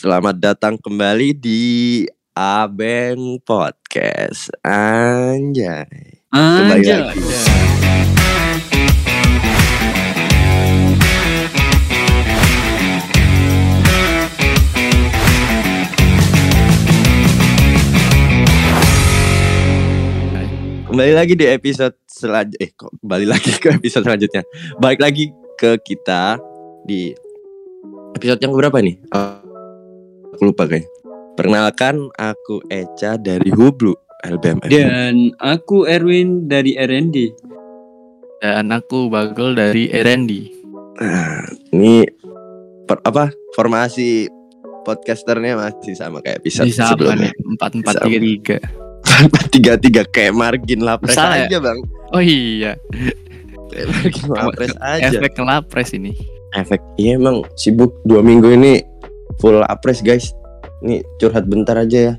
Selamat datang kembali di Abeng Podcast. Anjay. Kembali Anjay. lagi. Kembali lagi di episode selanjutnya. Eh, kok kembali lagi ke episode selanjutnya. Balik lagi ke kita di episode yang berapa nih? Eh, aku lupa kayaknya. Perkenalkan, aku Eca dari Hublu LBM. Dan aku Erwin dari RND. Dan aku Bagol dari RND. Nah, ini per, apa? Formasi podcasternya masih sama kayak episode sama sebelumnya. nih, empat empat tiga tiga. tiga tiga kayak margin lapres Salah ya? aja bang. Oh iya, Kayak margin lapres aja. efek ngelapres ini. Efek. Iya emang sibuk dua minggu ini full lapres guys. Ini curhat bentar aja ya.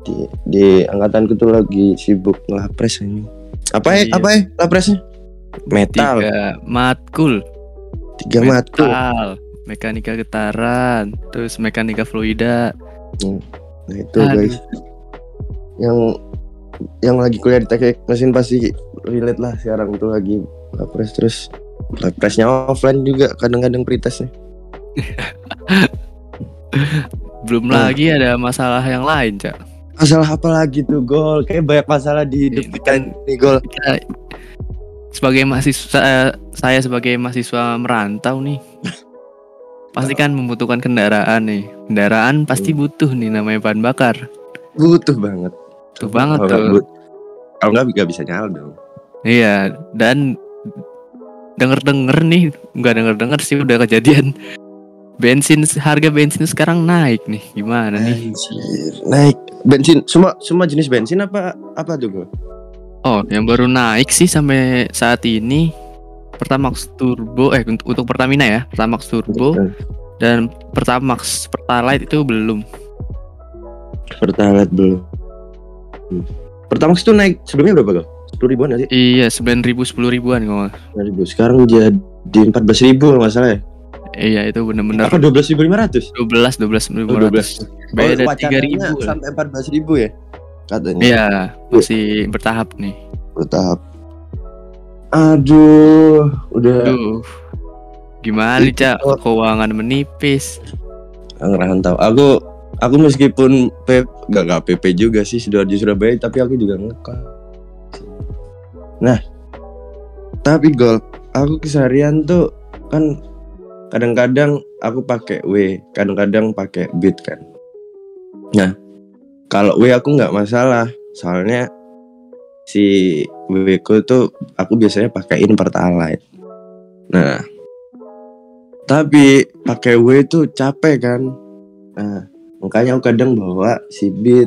Di, di angkatanku tuh lagi sibuk ngelapres ini. Apa ya? Iya. Apa ya? Lapresnya? Metal. Tiga matkul, Tiga matkul. metal, mekanika getaran, terus mekanika fluida. Nah itu Aduh. guys. Yang yang lagi kuliah di teknik mesin pasti relate lah sekarang tuh lagi lapres terus lapresnya offline juga kadang-kadang pretestnya. Belum Hmm. lagi ada masalah yang lain, Cak. Masalah apa lagi tuh gol? Kayak banyak masalah di hidup kita nih gol. Sebagai mahasiswa saya sebagai mahasiswa merantau nih pasti kan membutuhkan kendaraan nih kendaraan pasti butuh nih namanya bahan bakar Butuh banget. Butuh banget Kalau tuh. but- Kalau nggak nggak bisa nyala dong. Iya, dan denger-denger nih, nggak denger-denger sih udah kejadian. Bensin harga bensin sekarang naik nih. Gimana nih? Anjir, Naik bensin semua semua jenis bensin apa apa tuh gol? Oh, yang baru naik sih sampai saat ini Pertamax Turbo eh untuk, untuk Pertamina ya, Pertamax Turbo dan Pertamax Pertalite itu belum. Pertalite belum. Hmm. Pertamax tuh naik sebelumnya berapa gol? Sepuluh ribuan sih? Iya, 9000 10 ribuan kalau nggak- 10 ribu. Sekarang jadi empat belas ribu nggak salah ya. Iya, itu bener-bener Apa dua belas ribu lima ratus? 12 12 Oh, 12. Beda Oh, wacananya 3000 lah. sampai empat belas ribu ya katanya. Iya, masih bertahap nih. Bertahap. Aduh, udah Duh. Gimana nih, Cak? Keuangan menipis. ngerantau. Aku aku meskipun P gak, gak PP juga sih Sidoarjo Surabaya tapi aku juga ngekos. Nah, tapi gol, aku keseharian tuh kan kadang-kadang aku pakai W, kadang-kadang pakai Bit kan. Nah, kalau W aku nggak masalah, soalnya si W ku tuh aku biasanya pakaiin Pertalite. Nah, tapi pakai W tuh capek kan. Nah, makanya aku kadang bawa si Beat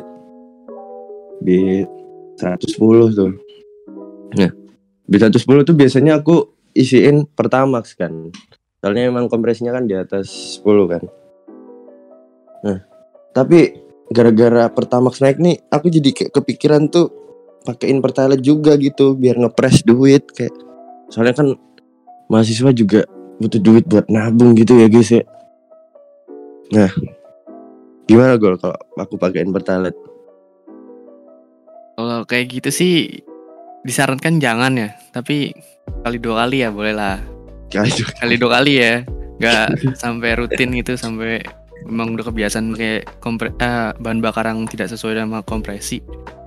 Beat 110 tuh. Nah, Beat 110 tuh biasanya aku isiin Pertamax kan. Soalnya emang kompresinya kan di atas 10 kan. Nah, tapi gara-gara Pertamax naik nih, aku jadi kayak kepikiran tuh pakein Pertalite juga gitu biar ngepres duit kayak. Soalnya kan mahasiswa juga butuh duit buat nabung gitu ya guys ya. Nah, gimana gol kalau aku pakein pertalite? Kalau kayak gitu sih disarankan jangan ya, tapi kali dua kali ya boleh lah. Kali juga. Kali dua kali ya, nggak sampai rutin gitu sampai memang udah kebiasaan kayak kompre eh, bahan bakar yang tidak sesuai sama kompresi.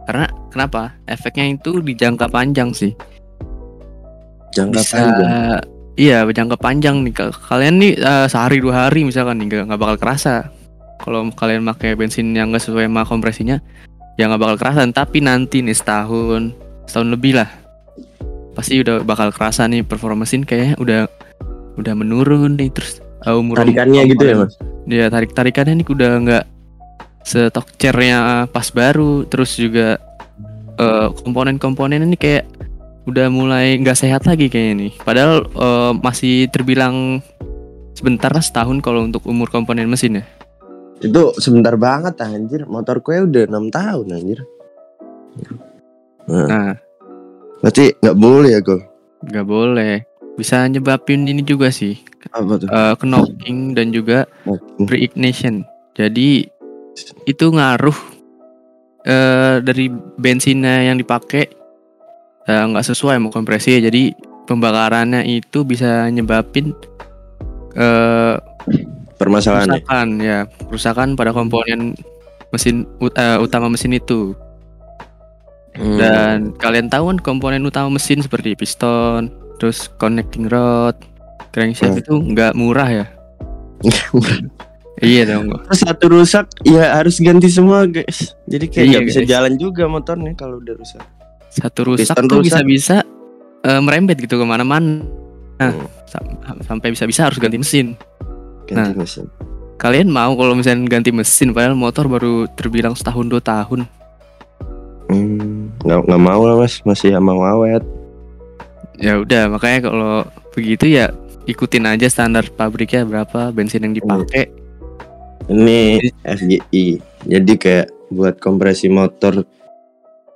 Karena kenapa? Efeknya itu di jangka panjang sih. Jangka Bisa panjang. iya jangka panjang nih. Ka- Kalian nih eh, sehari dua hari misalkan nih nggak nggak bakal kerasa. Kalau kalian pakai bensin yang nggak sesuai sama kompresinya, ya nggak bakal kerasa. Tapi nanti nih setahun, setahun lebih lah, pasti udah bakal kerasa nih performa mesin kayaknya udah udah menurun nih terus eh, umur Tarikannya gitu ya mas? dia tarik tarikannya nih udah nggak setok chairnya pas baru terus juga eh, komponen-komponen ini kayak udah mulai nggak sehat lagi kayaknya nih padahal eh, masih terbilang sebentar lah setahun kalau untuk umur komponen mesin ya Itu sebentar banget anjir. Motor gue udah enam tahun anjir. Nah, nah berarti nggak boleh ya gol? nggak boleh bisa nyebabin ini juga sih Apa tuh? eh, knocking dan juga pre-ignition Jadi itu ngaruh eh dari bensinnya yang dipakai eh, nggak sesuai sama kompresi jadi pembakarannya itu bisa nyebabin eh Permasalahannya. kerusakan ya kerusakan pada komponen mesin eh, utama mesin itu Hmm. dan kalian tahu kan komponen utama mesin seperti piston terus connecting rod crankshaft Hmm. itu nggak murah ya iya dong Terus satu rusak ya harus ganti semua guys. Jadi kayak Iya, bisa guys. jalan juga motornya kalau udah rusak. satu rusak Piston tuh bisa-bisa eh, merembet gitu ke mana-mana Nah, Hmm. sam- sampai bisa-bisa harus ganti mesin Ganti Nah. mesin. kalian mau kalau misalnya ganti mesin padahal motor baru terbilang setahun dua tahun Hmm, nggak nggak mau lah mas, masih mau awet. Ya udah makanya kalau begitu ya ikutin aja standar pabriknya berapa bensin yang dipakai Ini FGI. Jadi kayak buat kompresi motor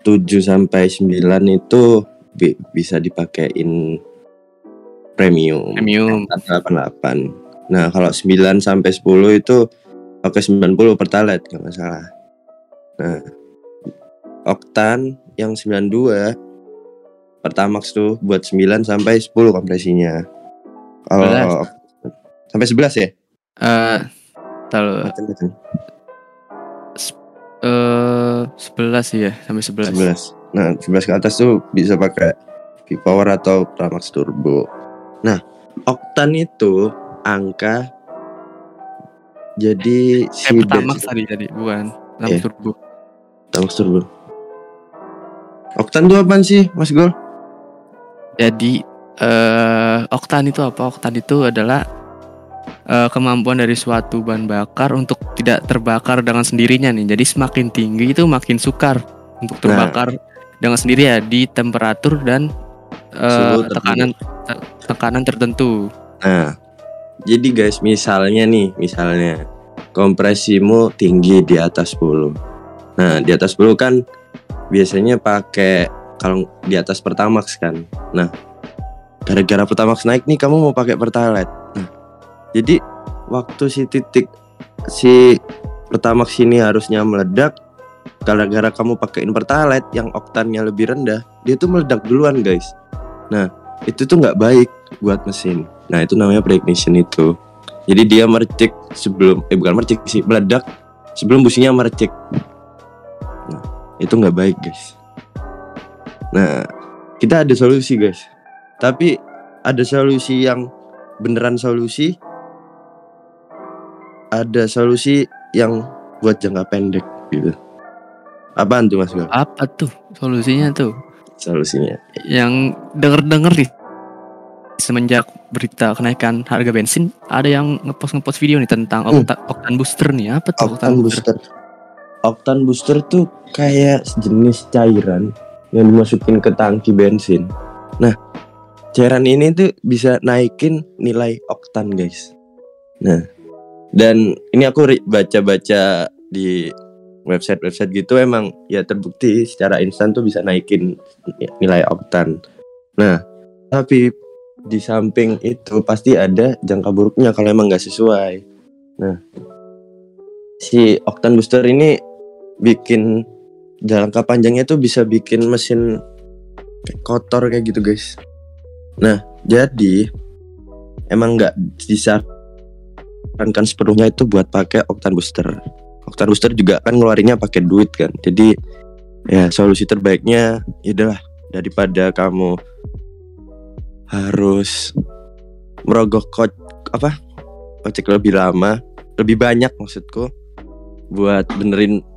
7 sampai 9 itu bi- bisa dipakein premium. premium 88. Nah, kalau 9 sampai 10 itu pakai 90 pertalite nggak salah. Nah, oktan yang 92 Pertamax tuh buat 9 sampai 10 kompresinya. Kalau sampai 11 ya? eh tahu Macam-macam. eh 11 sih ya sampai 11 11. Nah, 11 ke atas tuh bisa pakai V-Power atau Pramax Turbo. Nah, oktan itu angka jadi eh si pertamax bensin- tadi tadi bukan Iya. Lampu turbo Pramax Turbo. Oktan tuh apaan sih, Mas Gol? Jadi eh oktan itu apa? Oktan itu adalah eh, kemampuan dari suatu bahan bakar untuk tidak terbakar dengan sendirinya nih. Jadi semakin tinggi itu makin sukar untuk Nah. terbakar dengan sendiri ya di temperatur dan tertentu. tekanan te- tekanan tertentu. Nah, jadi guys, misalnya nih, misalnya kompresimu tinggi di atas 10. Nah, di atas 10 kan biasanya pakai kalau di atas Pertamax kan. Nah, gara-gara Pertamax naik nih kamu mau pakai Pertalite. Nah, jadi waktu si titik si Pertamax ini harusnya meledak gara-gara kamu pakein Pertalite yang oktannya lebih rendah, dia tuh meledak duluan, guys. Nah, itu tuh nggak baik buat mesin. Nah itu namanya pre-ignition itu. Jadi dia mercik sebelum, eh bukan mercik sih, meledak sebelum businya mercik. Nah itu nggak baik guys. Nah kita ada solusi guys. Tapi ada solusi yang beneran solusi. Ada solusi yang buat jangka pendek gitu. Apaan tuh mas Gal? Apa tuh solusinya tuh? Solusinya. Yang denger-denger nih semenjak berita kenaikan harga bensin ada yang ngepost ngepost video nih tentang Hmm. okta- oktan booster nih apa tuh Oktan booster. Oktan booster tuh kayak sejenis cairan yang dimasukin ke tangki bensin. Nah, cairan ini tuh bisa naikin nilai oktan, guys. Nah, dan ini aku baca-baca di website-website gitu emang ya terbukti secara instan tuh bisa naikin nilai oktan. Nah, tapi di samping itu pasti ada jangka buruknya kalau emang nggak sesuai. Nah, si oktan booster ini bikin jangka panjangnya tuh bisa bikin mesin kotor kayak gitu guys. Nah jadi emang nggak disarankan sepenuhnya itu buat pakai oktan booster. Oktan booster juga kan ngeluarinnya pakai duit kan. Jadi ya solusi terbaiknya ya udahlah daripada kamu harus merogoh kocek apa kocek lebih lama lebih banyak maksudku buat benerin be-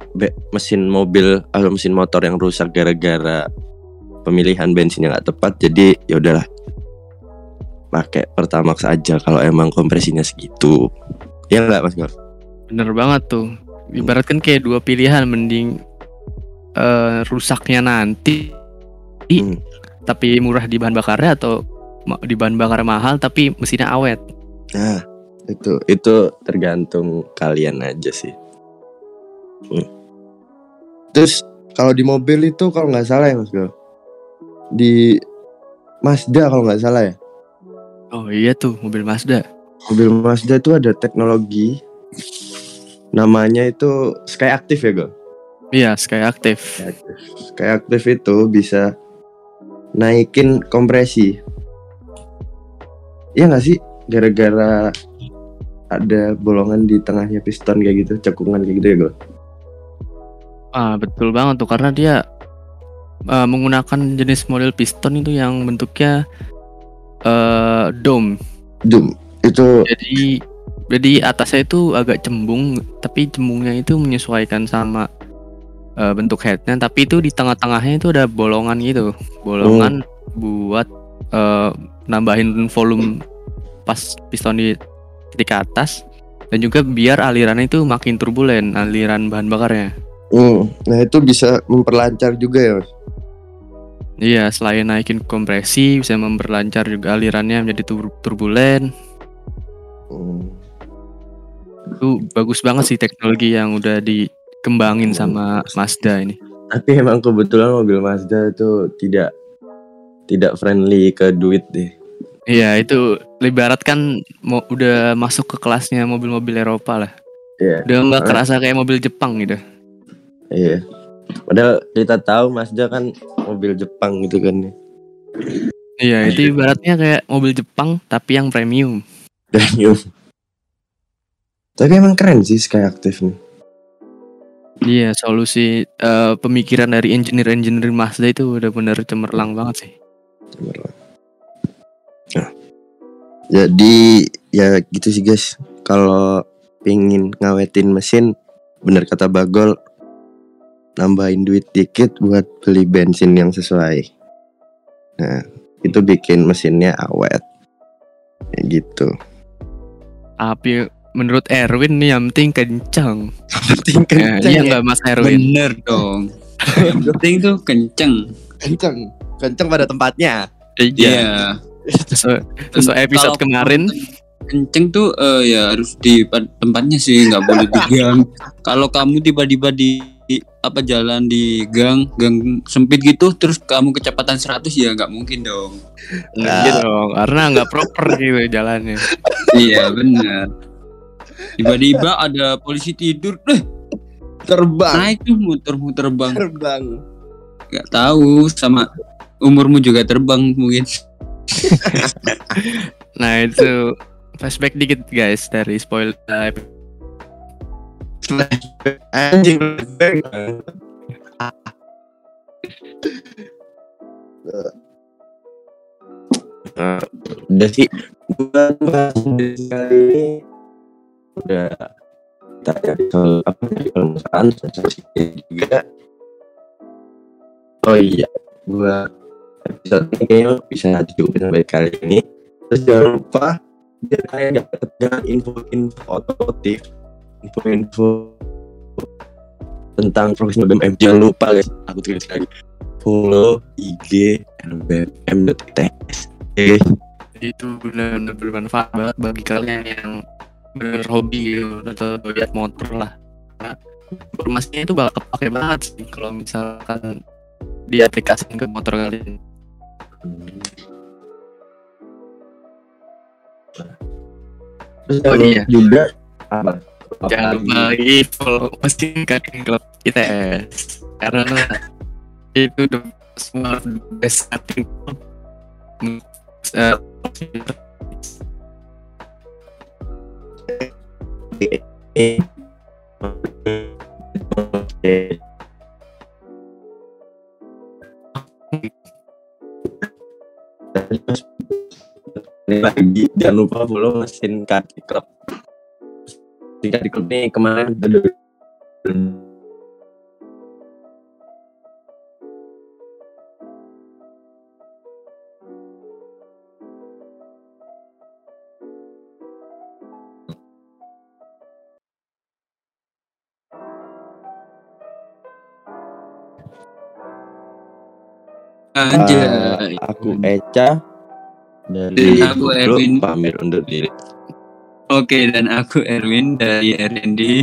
mesin mobil atau mesin motor yang rusak gara-gara pemilihan bensin yang nggak tepat jadi ya udahlah pakai Pertamax aja kalau emang kompresinya segitu ya nggak mas Gor? Bener banget tuh. Ibaratkan kayak dua pilihan mending eh, rusaknya nanti Hmm. tapi murah di bahan bakarnya atau di bahan bakar mahal tapi mesinnya awet. Nah itu itu tergantung kalian aja sih. Hmm. Terus kalau di mobil itu kalau nggak salah ya mas Gor? Di Mazda kalau nggak salah ya? Oh iya tuh mobil Mazda. mobil Mazda itu ada teknologi. Namanya itu Sky Active ya gue Iya, Sky aktif. Sky Active. Itu bisa naikin kompresi. Iya nggak sih? Gara-gara ada bolongan di tengahnya piston kayak gitu cekungan kayak gitu ya gue Ah, betul banget tuh karena dia eh, menggunakan jenis model piston itu yang bentuknya eh dome. Doom itu Jadi jadi atasnya itu agak cembung, tapi cembungnya itu menyesuaikan sama eh, bentuk headnya. Tapi itu di tengah-tengahnya itu ada bolongan gitu, bolongan buat eh, nambahin volume pas piston di ketika atas dan juga biar alirannya itu makin turbulen aliran bahan bakarnya. Hmm, nah itu bisa memperlancar juga ya Mas? Iya, selain naikin kompresi, bisa memperlancar juga alirannya menjadi tur- turbulen. Hmm. Itu bagus banget sih teknologi yang udah dikembangin sama Mazda ini. Tapi emang kebetulan mobil Mazda itu tidak tidak friendly ke duit deh. Iya, itu ibarat kan mau udah masuk ke kelasnya mobil-mobil Eropa lah. Iya. Udah nggak kerasa kayak mobil Jepang gitu. Iya. Padahal kita tahu Mazda kan mobil Jepang gitu kan. Iya, itu ibaratnya kayak mobil Jepang tapi yang premium. Premium. Tapi emang keren sih Sky Active nih. Iya, solusi eh, pemikiran dari engineer-engineer Mazda itu udah bener cemerlang banget sih. Beneran. Nah, jadi ya gitu sih guys. Kalau pingin ngawetin mesin, bener kata Bagol, nambahin duit dikit buat beli bensin yang sesuai. Nah, itu bikin mesinnya awet. Ya gitu. Tapi menurut Erwin nih yang penting kencang. Penting Eh, iya nggak Mas Erwin? Bener dong. Yang penting tuh kenceng. kenceng, kenceng pada tempatnya. Iya. Sesuai, sesuai episode Kalau kemarin Kenceng tuh eh, ya harus di pa- tempatnya sih nggak boleh di gang. Kalau kamu tiba-tiba di di- apa jalan di gang gang sempit gitu terus kamu kecepatan 100 ya nggak mungkin dong. Nah, gitu dong, karena nggak proper gitu jalannya. iya benar. Tiba-tiba ada polisi tidur, eh Terbang, naik tuh muter-muter bang. terbang. Gak tahu sama umurmu juga terbang mungkin. Nah itu flashback dikit guys dari spoiler Anjing. Udah sih buat bahas kali ini. Udah cari soal apa sensasi juga. Oh iya buat episode ini kayaknya bisa cukupin sampai kali ini. Terus jangan lupa biar kalian ketinggalan info-info otomotif info-info tentang profesional BMM jangan lupa guys aku tulis lagi follow IG lbm.its Oke, itu benar-benar bermanfaat banget bagi kalian yang bener hobi gitu atau lihat motor lah. Informasinya itu bakal kepake banget sih kalau misalkan diaplikasikan ke motor kalian. Terus Oh, iya. juga apa? Jangan lupa lagi follow mesin cutting club ITS karena itu the semua the best cutting club. Lagi jangan lupa follow mesin Kati Club. Mesin Kati Club ini kemarin Anjay. aku Eca dari Aku Erwin. pamit undur diri. Oke dan aku Erwin dari R&D.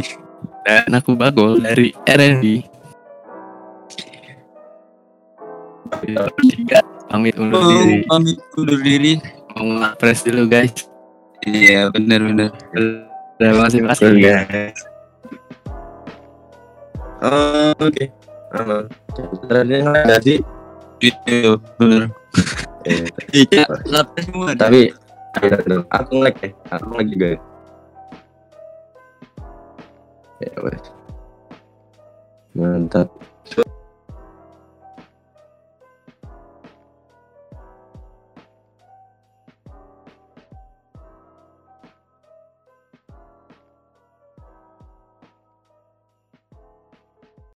dan aku Bagol dari R&D. Tiga pamit undur Oh, diri. pamit undur diri. Mau ngapres dulu guys. Iya benar-benar. Terima kasih. Oh, oke. Nggak sih? Iya, bener. Eh, Iya, tapi. Aku nge ya. Aku nge juga. ya. Ya wes. Mantap.